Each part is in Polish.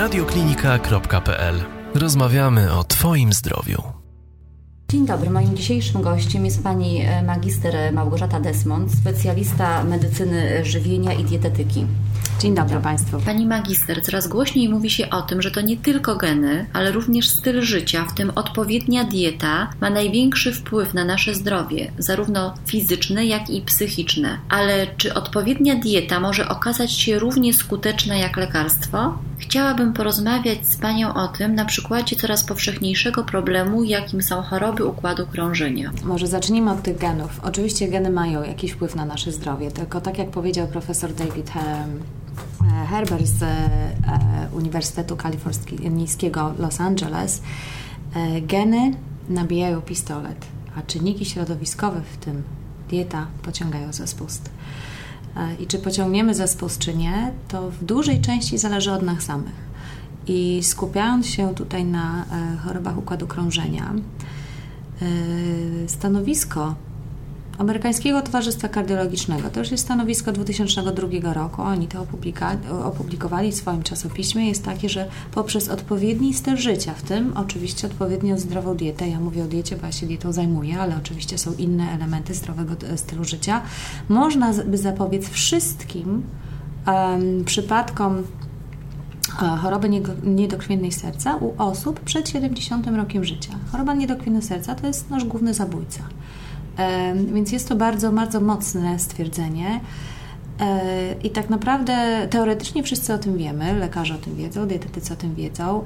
radioklinika.pl. Rozmawiamy o Twoim zdrowiu. Dzień dobry, moim dzisiejszym gościem jest pani e, magister Małgorzata Desmond, specjalista medycyny żywienia i dietetyki. Dzień dobry Państwu. Pani magister, coraz głośniej mówi się o tym, że to nie tylko geny, ale również styl życia, w tym odpowiednia dieta, ma największy wpływ na nasze zdrowie, zarówno fizyczne, jak i psychiczne. Ale czy odpowiednia dieta może okazać się równie skuteczna jak lekarstwo? Chciałabym porozmawiać z Panią o tym na przykładzie coraz powszechniejszego problemu, jakim są choroby układu krążenia. Może zacznijmy od tych genów. Oczywiście geny mają jakiś wpływ na nasze zdrowie, tylko tak jak powiedział profesor David Herber z e, Uniwersytetu Kalifornijskiego Los Angeles, e, geny nabijają pistolet, a czynniki środowiskowe, w tym dieta, pociągają za spust. E, I czy pociągniemy za spust, czy nie, to w dużej części zależy od nas samych. I skupiając się tutaj na chorobach układu krążenia, stanowisko Amerykańskiego Towarzystwa Kardiologicznego. To już jest stanowisko 2002 roku. Oni to opublikowali w swoim czasopiśmie. Jest takie, że poprzez odpowiedni styl życia, w tym oczywiście odpowiednio zdrową dietę, ja mówię o diecie, bo ja się dietą zajmuję, ale oczywiście są inne elementy zdrowego stylu życia, można by zapobiec wszystkim um, przypadkom e, choroby niedokrwiennej serca u osób przed 70 rokiem życia. Choroba niedokrwiennej serca to jest nasz główny zabójca. Więc jest to bardzo, bardzo mocne stwierdzenie. E, I tak naprawdę teoretycznie wszyscy o tym wiemy, lekarze o tym wiedzą, dietetycy o tym wiedzą,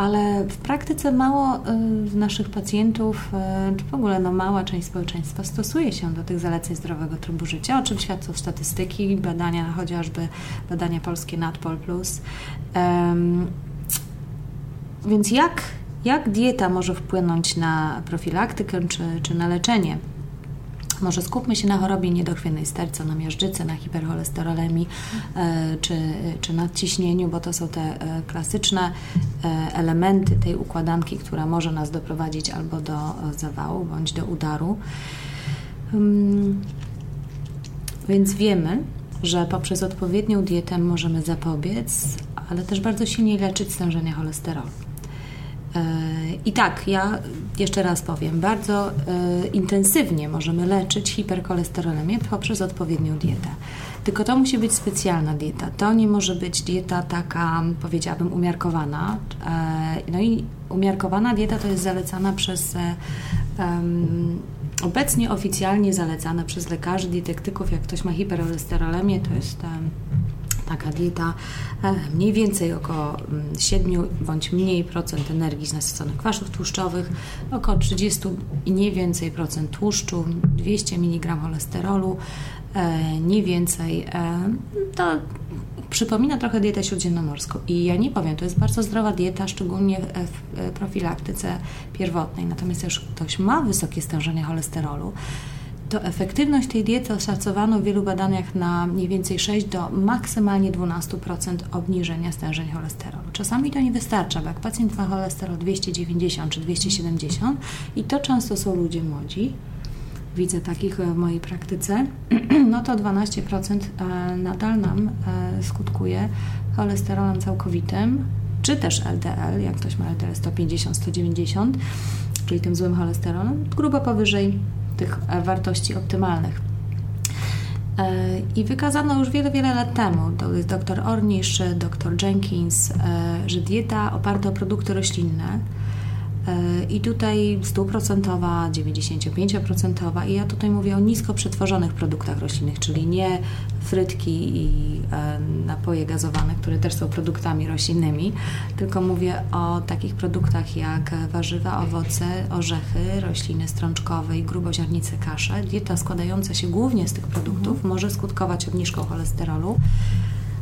ale w praktyce mało e, naszych pacjentów, e, czy w ogóle no mała część społeczeństwa stosuje się do tych zaleceń zdrowego trybu życia, o czym świadczą statystyki, badania, chociażby badania polskie NatPol+. Więc jak, jak dieta może wpłynąć na profilaktykę czy, czy na leczenie może skupmy się na chorobie niedokrwiennej sterca, na miażdżycy, na hipercholesterolemi e, czy, czy nadciśnieniu, bo to są te e, klasyczne e, elementy tej układanki, która może nas doprowadzić albo do zawału, bądź do udaru. Hmm. Więc wiemy, że poprzez odpowiednią dietę możemy zapobiec, ale też bardzo silnie leczyć stężenie cholesterolu. E, I tak, ja jeszcze raz powiem, bardzo e, intensywnie możemy leczyć hipercholesterolemię poprzez odpowiednią dietę. Tylko to musi być specjalna dieta. To nie może być dieta taka, powiedziałabym, umiarkowana. E, no i umiarkowana dieta to jest zalecana przez um, obecnie oficjalnie zalecana przez lekarzy, dietetyków. Jak ktoś ma hipercholesterolemię, to jest um, taka dieta e, mniej więcej około 7 mm, bądź mniej procent energii z nasyconych kwasów tłuszczowych, około 30 i nie więcej procent tłuszczu, 200 mg cholesterolu, e, nie więcej. E, to przypomina trochę dietę śródziemnomorską i ja nie powiem, to jest bardzo zdrowa dieta, szczególnie w profilaktyce pierwotnej. Natomiast jeśli ktoś ma wysokie stężenie cholesterolu, to efektywność tej diety oszacowano w wielu badaniach na mniej więcej 6 do maksymalnie 12% obniżenia stężeń cholesterolu. Czasami to nie wystarcza, bo jak pacjent ma cholesterol 290 czy 270 i to często są ludzie młodzi, widzę takich w mojej praktyce, no to 12% e, nadal nam e, skutkuje cholesterolem całkowitym, czy też LDL, jak ktoś ma LDL 150-190, czyli tym złym cholesterolem, grubo powyżej tych e, wartości optymalnych. E, I wykazano już wiele, wiele lat temu, to jest dr Ornisz, dr Jenkins, e, że dieta oparta o produkty roślinne i tutaj stuprocentowa, 95% i ja tutaj mówię o nisko przetworzonych produktach roślinnych, czyli nie frytki i napoje gazowane, które też są produktami roślinnymi, tylko mówię o takich produktach jak warzywa, owoce, orzechy, rośliny strączkowe i gruboziarnice kasze. Dieta składająca się głównie z tych produktów mhm. może skutkować obniżką cholesterolu,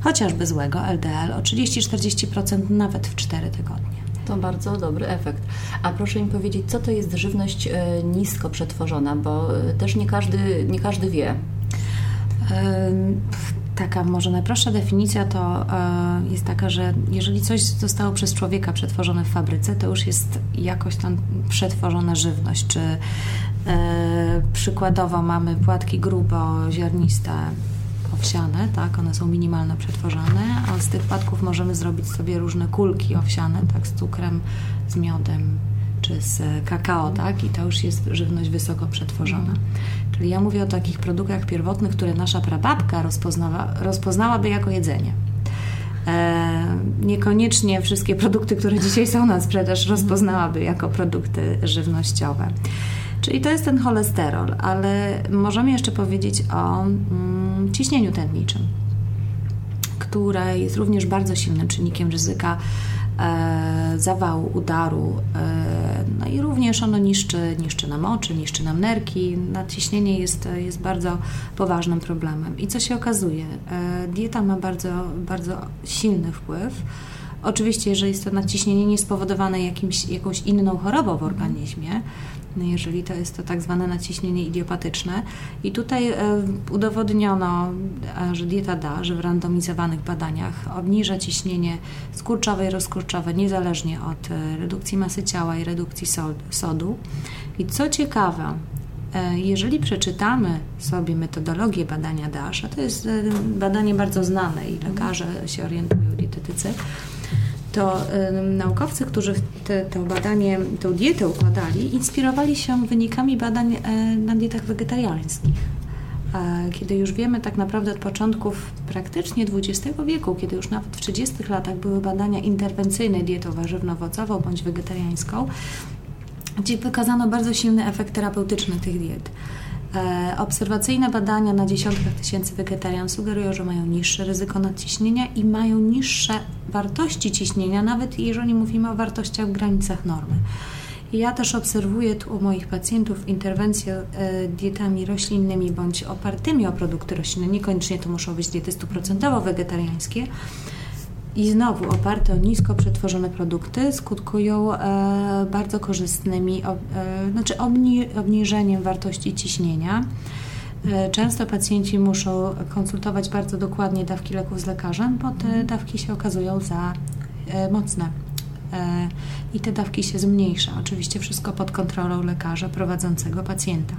chociażby złego LDL o 30-40% nawet w 4 tygodnie. To bardzo dobry efekt. A proszę mi powiedzieć, co to jest żywność e, nisko przetworzona, bo e, też nie każdy, nie każdy wie. Taka może najprostsza definicja to e, jest taka, że jeżeli coś zostało przez człowieka przetworzone w fabryce, to już jest jakoś tam przetworzona żywność. Czy przykładowo mamy płatki grubo, ziarniste, owsiane, tak, one są minimalnie przetworzone, a z tych płatków możemy zrobić sobie różne kulki owsiane, tak, z cukrem, z miodem, czy z kakao, tak, i to już jest żywność wysoko przetworzona. Czyli ja mówię o takich produktach pierwotnych, które nasza prababka rozpoznała, rozpoznałaby jako jedzenie. E, niekoniecznie wszystkie produkty, które dzisiaj są na sprzedaż, rozpoznałaby jako produkty żywnościowe. Czyli to jest ten cholesterol, ale możemy jeszcze powiedzieć o mm, ciśnieniu tętniczym, które jest również bardzo silnym czynnikiem ryzyka e, zawału, udaru. E, no i również ono niszczy, niszczy nam oczy, niszczy nam nerki. Nadciśnienie jest, jest bardzo poważnym problemem. I co się okazuje? E, dieta ma bardzo, bardzo silny wpływ. Oczywiście, jeżeli jest to nadciśnienie niespowodowane jakimś, jakąś inną chorobą w organizmie, jeżeli to jest to tak zwane naciśnienie idiopatyczne. I tutaj e, udowodniono, że dieta da, że w randomizowanych badaniach obniża ciśnienie skurczowe i rozkurczowe niezależnie od e, redukcji masy ciała i redukcji sodu. I co ciekawe, e, jeżeli przeczytamy sobie metodologię badania DASH, a to jest badanie bardzo znane i lekarze się orientują, dietetycy, to naukowcy, którzy te, to badanie, tę dietę układali, inspirowali się wynikami badań y, na dietach wegetariańskich. Kiedy już wiemy tak naprawdę od początków praktycznie XX wieku, kiedy już nawet w 30 latach były badania interwencyjne dietą warzywno-owocową bądź wegetariańską, gdzie wykazano bardzo silny efekt terapeutyczny tych diet. E, obserwacyjne badania na dziesiątkach tysięcy wegetarian sugerują, że mają niższe ryzyko nadciśnienia i mają niższe wartości ciśnienia, nawet jeżeli mówimy o wartościach w granicach normy. Ja też obserwuję tu u moich pacjentów interwencje e, dietami roślinnymi bądź opartymi o produkty roślinne. Niekoniecznie to muszą być diety stuprocentowo wegetariańskie, i znowu oparte o nisko przetworzone produkty skutkują e, bardzo korzystnymi, e, znaczy obni, obniżeniem wartości ciśnienia. E, często pacjenci muszą konsultować bardzo dokładnie dawki leków z lekarzem, bo te dawki się okazują za e, mocne e, i te dawki się zmniejsza. Oczywiście wszystko pod kontrolą lekarza prowadzącego pacjenta.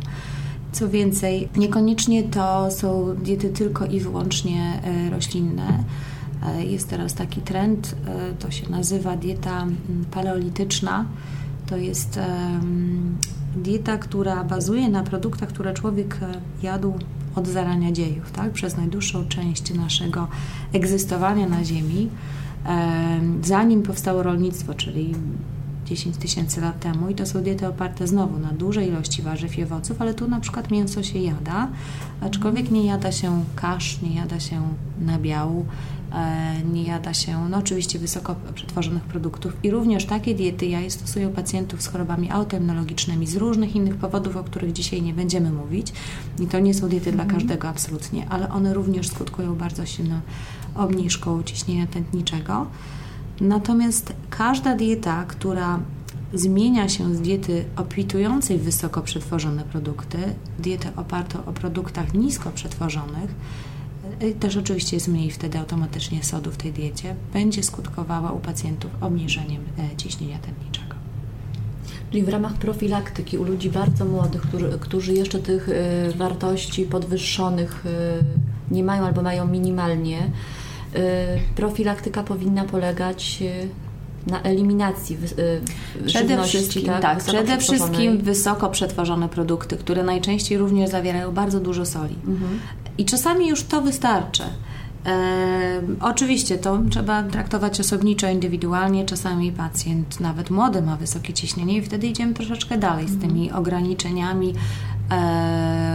Co więcej, niekoniecznie to są diety tylko i wyłącznie e, roślinne. E, jest teraz taki trend, e, to się nazywa dieta mm, paleolityczna. To jest dieta, która bazuje na produktach, które człowiek e, jadł od zarania dziejów, tak? przez najdłuższą część naszego egzystowania na Ziemi. Zanim powstało rolnictwo, czyli 10 tysięcy lat temu i to są diety oparte znowu na dużej ilości warzyw i owoców, ale tu na przykład mięso się jada, aczkolwiek nie jada się kasz, nie jada się nabiału, nie jada się, no oczywiście wysoko przetworzonych produktów i również takie diety ja je stosuję u pacjentów z chorobami autoimmunologicznymi z różnych innych powodów, o których dzisiaj nie będziemy mówić i to nie są diety dla mhm. każdego absolutnie, ale one również skutkują bardzo silną obniżką ciśnienia tętniczego. Natomiast każda dieta, która zmienia się z diety obfitującej w wysoko przetworzone produkty, dietę opartą o produktach nisko przetworzonych, też oczywiście jest mniej wtedy automatycznie sodu w tej diecie, będzie skutkowała u pacjentów obniżeniem e, ciśnienia tętniczego. Czyli w ramach profilaktyki u ludzi bardzo młodych, którzy, którzy jeszcze tych y, wartości podwyższonych y, nie mają albo mają minimalnie, Y, profilaktyka powinna polegać y, na eliminacji y, przede wszystkim, tak, tak przede wszystkim wysoko przetworzone produkty, które najczęściej również zawierają bardzo dużo soli. Mhm. I czasami już to wystarczy. E, oczywiście to trzeba traktować osobniczo, indywidualnie. Czasami pacjent, nawet młody, ma wysokie ciśnienie i wtedy idziemy troszeczkę dalej z tymi mhm. ograniczeniami e,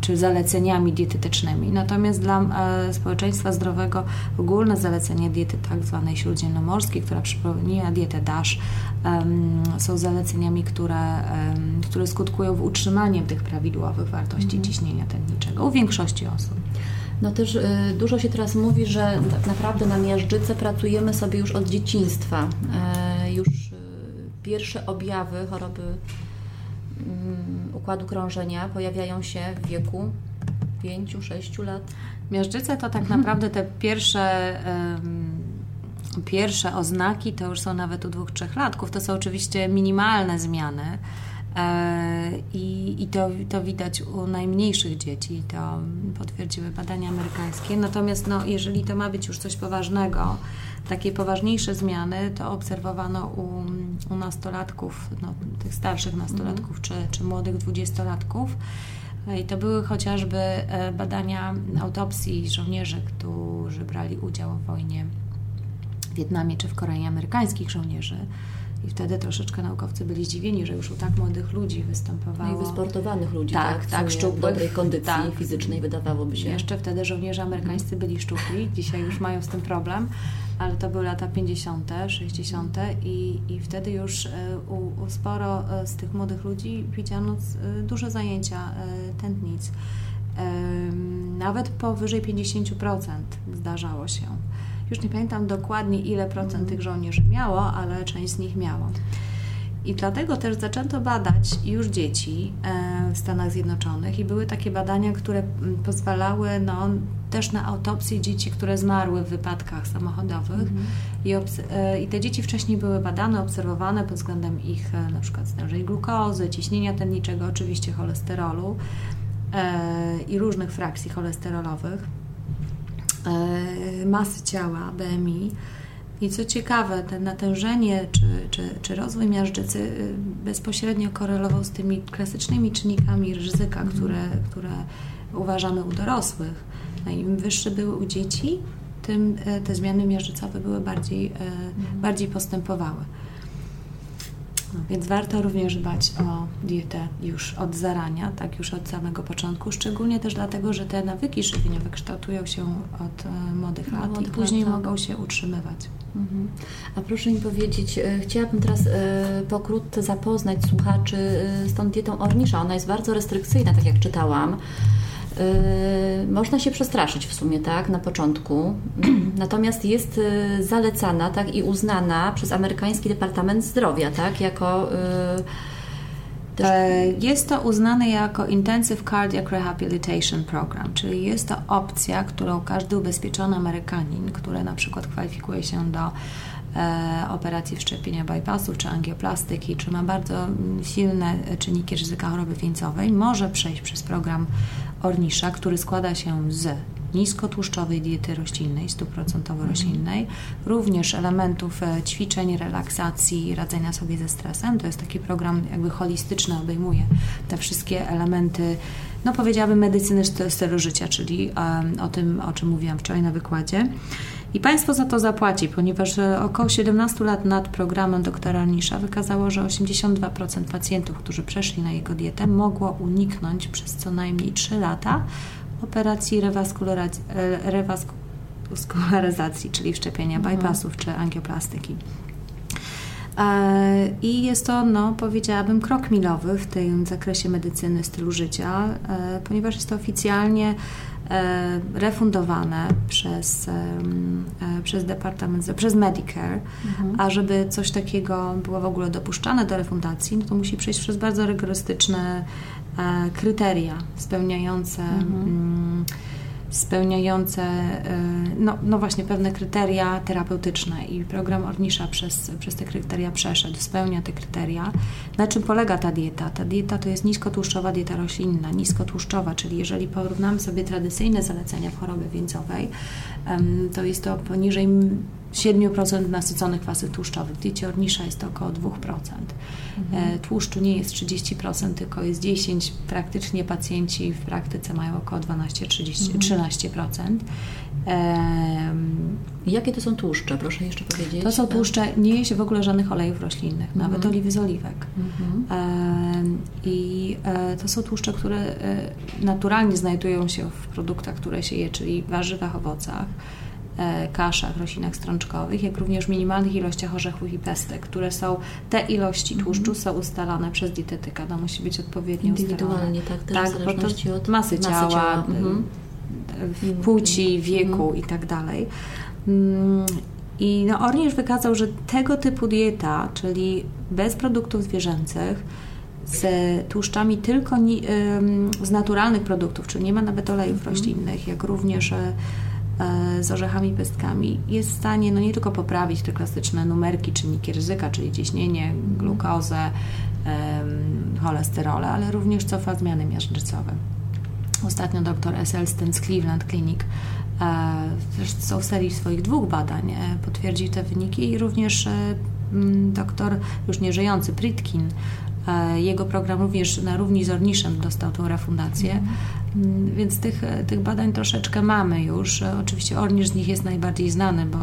czy zaleceniami dietetycznymi. Natomiast dla e, społeczeństwa zdrowego ogólne zalecenie diety tak zwanej śródziemnomorskiej, która przypomina dietę DASH, są zaleceniami, które, które skutkują w utrzymaniem tych prawidłowych wartości mm. ciśnienia tętniczego u większości osób. No też y, dużo się teraz mówi, że tak naprawdę na miażdżyce pracujemy sobie już od dzieciństwa. E, już y, pierwsze objawy choroby mm, układu krążenia pojawiają się w wieku 5-6 lat. Miażdżyce to tak mhm. naprawdę te pierwsze, pierwsze oznaki to już są nawet u dwóch, trzech latków. To są oczywiście minimalne zmiany E, I, i to, to widać u najmniejszych dzieci, to potwierdziły badania amerykańskie. Natomiast no, jeżeli to ma być już coś poważnego, takie poważniejsze zmiany, to obserwowano u, u nastolatków, no, tych starszych nastolatków mm. czy, czy młodych dwudziestolatków. I to były chociażby e, badania autopsji żołnierzy, którzy brali udział w wojnie w Wietnamie czy w Korei, amerykańskich żołnierzy. I wtedy troszeczkę naukowcy byli zdziwieni, że już u tak młodych ludzi występowało. No i wysportowanych ludzi, tak? Tak, tak szczupłych. dobrej kondycji tak. fizycznej wydawałoby się. Jeszcze wtedy żołnierze amerykańscy byli szczupli, dzisiaj już mają z tym problem, ale to były lata 50., 60. i, i wtedy już e, u, u sporo e, z tych młodych ludzi widziano e, duże zajęcia tętnic. Nawet powyżej 50% zdarzało się. Już nie pamiętam dokładnie, ile procent mhm. tych żołnierzy miało, ale część z nich miało. I dlatego też zaczęto badać już dzieci e, w Stanach Zjednoczonych i były takie badania, które pozwalały no, też na autopsję dzieci, które zmarły w wypadkach samochodowych. Mhm. I, e, I, te dzieci wcześniej były badane, obserwowane pod względem ich e, na przykład stężeń glukozy, ciśnienia tętniczego, oczywiście cholesterolu i różnych frakcji cholesterolowych. E, masy ciała, BMI. I co ciekawe, to natężenie czy, czy, czy rozwój miażdżycy y, bezpośrednio korelował z tymi klasycznymi czynnikami ryzyka, mhm. które, które uważamy u dorosłych. No Im wyższe były u dzieci, tym e, te zmiany miażdżycowe były bardziej, e, mhm. bardziej postępowały. No, więc warto również dbać o dietę już od zarania, tak już od samego początku, szczególnie też dlatego, że te nawyki żywieniowe kształtują się od e, młodych lat młodych i później lat, tak. mogą się utrzymywać. Mhm. A proszę mi powiedzieć, e, chciałabym teraz e, pokrótce zapoznać słuchaczy z tą dietą Ornisza. Ona jest bardzo restrykcyjna, tak jak czytałam. Yy, można się przestraszyć w sumie, tak, na początku. Natomiast jest yy, zalecana, tak, i uznana przez amerykański Departament Zdrowia, tak, jako yy, e, jest to uznane jako Intensive Cardiac Rehabilitation Program, czyli jest to opcja, którą każdy ubezpieczony Amerykanin, który na przykład kwalifikuje się do operacji wszczepienia bypassów czy angioplastyki, czy ma bardzo silne czynniki ryzyka choroby wieńcowej, może przejść przez program Ornisza, który składa się z niskotłuszczowej diety roślinnej, stuprocentowo mhm. roślinnej, również elementów e, ćwiczeń, relaksacji, radzenia sobie ze stresem. To jest taki program jakby holistyczny, obejmuje te wszystkie elementy, no powiedziałabym medycyny stylu życia, czyli um, o tym, o czym mówiłam wczoraj na wykładzie. I państwo za to zapłaci, ponieważ e, około 17 lat nad programem doktora Nisza wykazało, że 82% pacjentów, którzy przeszli na jego dietę, mogło uniknąć przez co najmniej 3 lata operacji e, rewaskularyzacji, czyli wszczepienia mhm. bypassów czy angioplastyki. E, I jest to, no, powiedziałabym, krok milowy w tym zakresie medycyny stylu życia, ponieważ jest to oficjalnie E, refundowane przez, e, przez Departament, przez Medicare, mhm. a żeby coś takiego było w ogóle dopuszczane do refundacji, no to musi przejść przez bardzo rygorystyczne e, kryteria spełniające mhm. Spełniające e, no, no właśnie pewne kryteria terapeutyczne i program Ornisza przez, przez te kryteria przeszedł, spełnia te kryteria. Na czym polega ta dieta? Ta dieta to jest niskotłuszczowa dieta roślinna, niskotłuszczowa, czyli jeżeli porównamy sobie tradycyjne zalecenia w chorobie wieńcowej, to jest to poniżej 7% nasyconych kwasów tłuszczowych. W diecie Ornisza jest to około 2%. Mhm. E, tłuszczu nie jest 30%, tylko jest 10%. Praktycznie pacjenci w praktyce mają około 12-13%. Mhm. Jakie to są tłuszcze, proszę jeszcze powiedzieć? To są tłuszcze, nie je się w ogóle żadnych olejów roślinnych, mhm. nawet oliwy z oliwek. Mhm. I e, to są tłuszcze, które e, naturalnie znajdują się w produktach, które się je, czyli warzywach, owocach. E, kaszach, roślinach strączkowych, jak również w minimalnych ilościach orzechów i pestek, które są, te ilości mhm. tłuszczu są ustalane przez dietetyka, to musi być odpowiednio Indywidualnie, ustalone. tak, tak, bo to od masy ciała, masy ciała. Mhm. płci, wieku mhm. i tak dalej. Mm, I no, Ornisz wykazał, że tego typu dieta, czyli bez produktów zwierzęcych, z tłuszczami tylko z naturalnych produktów, czyli nie ma nawet olejów roślinnych, jak również E, z orzechami pestkami jest w stanie no nie tylko poprawić te klasyczne numerki, czynniki ryzyka, czyli ciśnienie, glukozę, cholesterole, ale również cofa zmiany miażdżycowe. Ostatnio dr S. Elston z Cleveland Clinic zresztą w serii swoich dwóch badań potwierdził te wyniki i również doktor już nieżyjący Pritkin jego program również na równi z Orniszem dostał tą refundację, mm, więc tych, tych badań troszeczkę mamy już. Oczywiście Ornisz z nich jest najbardziej znany, bo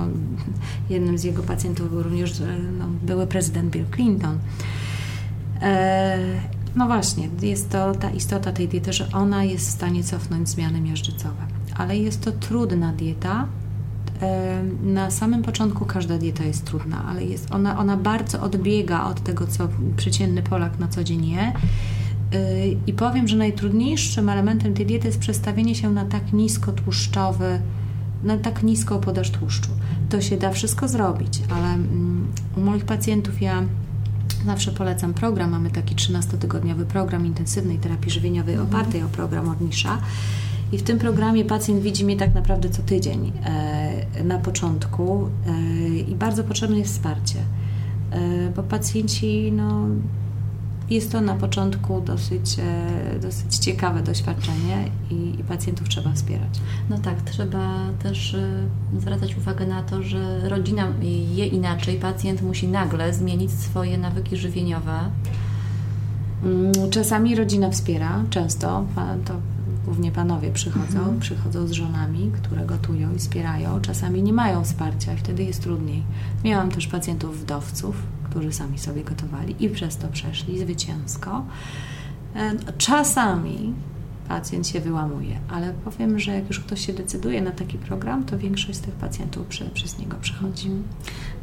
jednym z jego pacjentów był również no, były prezydent Bill Clinton. E, no właśnie, jest to ta istota tej diety, że ona jest w stanie cofnąć zmiany miażdżycowe. Ale jest to trudna dieta. Na samym początku każda dieta jest trudna, ale jest ona, ona bardzo odbiega od tego, co przeciętny Polak na co dzień je. E, I powiem, że najtrudniejszym elementem tej diety jest przestawienie się na tak nisko tłuszczowy, na tak niską podaż tłuszczu. To się da wszystko zrobić, ale mm, u moich pacjentów ja Zawsze polecam program. Mamy taki 13-tygodniowy program intensywnej terapii żywieniowej mhm. opartej o program Ornisza. I w tym programie pacjent widzi mnie tak naprawdę co tydzień e, na początku e, i bardzo potrzebne jest wsparcie, e, bo pacjenci no, jest to na początku dosyć, dosyć ciekawe doświadczenie i, i, pacjentów trzeba wspierać. No tak, trzeba też zwracać uwagę na to, że rodzina je inaczej, pacjent musi nagle zmienić swoje nawyki żywieniowe. Mm, czasami rodzina wspiera, często to głównie panowie przychodzą, mhm. przychodzą z żonami, które gotują i wspierają. Czasami nie mają wsparcia i wtedy jest trudniej. Miałam też pacjentów wdowców, którzy sami sobie gotowali i przez to przeszli zwycięsko. E, czasami pacjent się wyłamuje, ale powiem, że jak już ktoś się decyduje na taki program, to większość z tych pacjentów przy, przez niego przychodzi.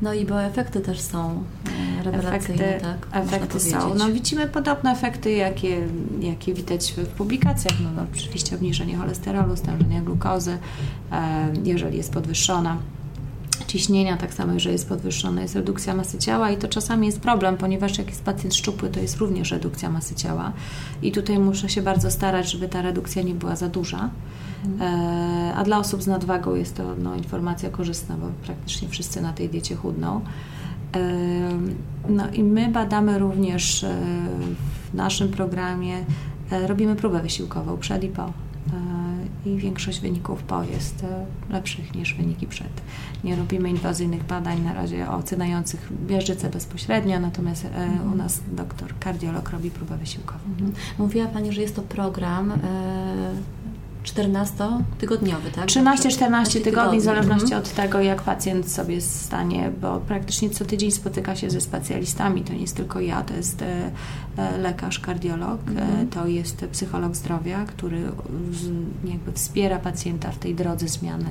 No i bo efekty też są e, rewelacyjne, efekty, tak? Efekty są. No widzimy podobne efekty, jakie, jakie widać w publikacjach. No, no oczywiście obniżenie cholesterolu, stężenie glukozy, e, jeżeli jest podwyższona ciśnienia, tak samo, jeżeli jest podwyższone, jest redukcja masy ciała i to czasami jest problem, ponieważ jak jest pacjent szczupły, to jest również redukcja masy ciała i tutaj muszę się bardzo starać, żeby ta redukcja nie była za duża. E, a dla osób z nadwagą jest to no, informacja korzystna, bo praktycznie wszyscy na tej diecie chudną. E, no i my badamy również e, w naszym programie, robimy próbę wysiłkową przed i po i większość wyników po jest e, lepszych niż wyniki przed. Nie robimy inwazyjnych badań na razie oceniających bieżczycę bezpośrednio, natomiast mhm. u nas doktor kardiolog robi próbę wysiłkową. Mhm. Mówiła Pani, że jest to program e, 14-tygodniowy, tak? 13-14 tygodni, w zależności mhm. od tego, jak pacjent sobie stanie, bo praktycznie co tydzień spotyka się ze specjalistami. To nie jest tylko ja, to jest e, e, lekarz, kardiolog, e, mhm. to jest psycholog zdrowia, który jakby wspiera pacjenta w tej drodze zmiany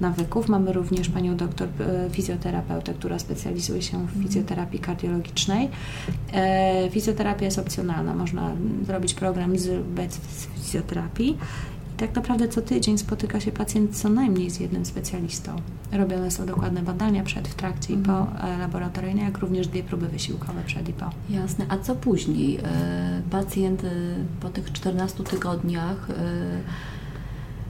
nawyków. Mamy również panią doktor fizjoterapeutę, która specjalizuje się w mhm. fizjoterapii kardiologicznej. Fizjoterapia jest opcjonalna, można zrobić program z, bez fizjoterapii tak naprawdę co tydzień spotyka się pacjent co najmniej z jednym specjalistą. Robione są dokładne badania przed, w trakcie i po mhm. e, laboratoryjne, jak również dwie próby wysiłkowe przed i po. Jasne. A co później? E, pacjent e, po tych 14 tygodniach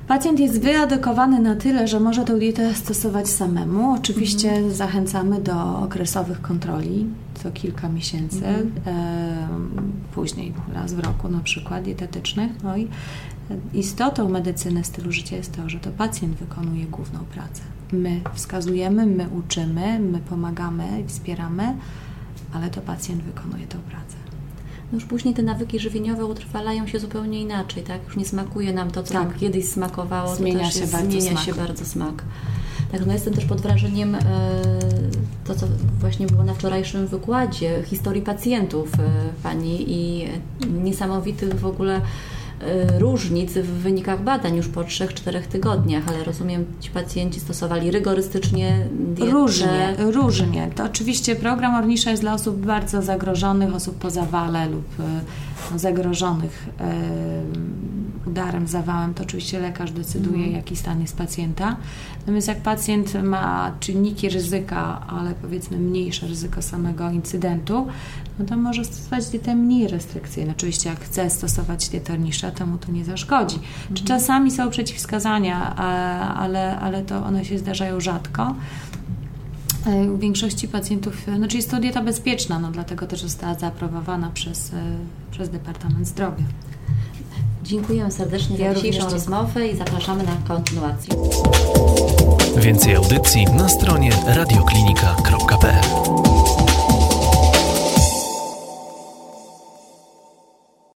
Pacjent jest wyedukowany na tyle, że może tę dietę stosować samemu. Oczywiście mhm. zachęcamy do okresowych kontroli co kilka miesięcy, mhm. e, później raz w roku na przykład dietetycznych. No i istotą medycyny stylu życia jest to, że to pacjent wykonuje główną pracę. My wskazujemy, my uczymy, my pomagamy i wspieramy, ale to pacjent wykonuje tę pracę. No już później te nawyki żywieniowe utrwalają się zupełnie inaczej, tak? Już nie smakuje nam to, co tak. nam kiedyś smakowało, zmienia, się, bardzo zmienia smak. się bardzo smak. Tak, no jestem też pod wrażeniem e, to, co właśnie było na wczorajszym wykładzie historii pacjentów e, Pani i niesamowitych w ogóle różnic w wynikach badań już po 3-4 tygodniach, ale rozumiem, ci pacjenci stosowali rygorystycznie dietę. Różnie, różnie. To oczywiście program Ornisza jest dla osób bardzo zagrożonych, osób po zawale lub y, zagrożonych y, udarem, zawałem. To oczywiście lekarz decyduje, mhm. jaki stan jest pacjenta. Natomiast jak pacjent ma czynniki ryzyka, ale powiedzmy mniejsze ryzyko samego incydentu, no to może stosować dietę mniej restrykcyjną. Oczywiście jak chce stosować dietę Ornisza, to mu to nie zaszkodzi. Mhm. Czy czasami są przeciwwskazania, ale, ale to one się zdarzają rzadko. E, u większości pacjentów, e, znaczy jest to dieta bezpieczna, no dlatego też została zaaprobowana przez, e, przez Departament Zdrowia. Dziękuję serdecznie Ja za dzisiejszą rozmowę i zapraszamy na kontynuację. Więcej audycji na stronie radioklinika.pl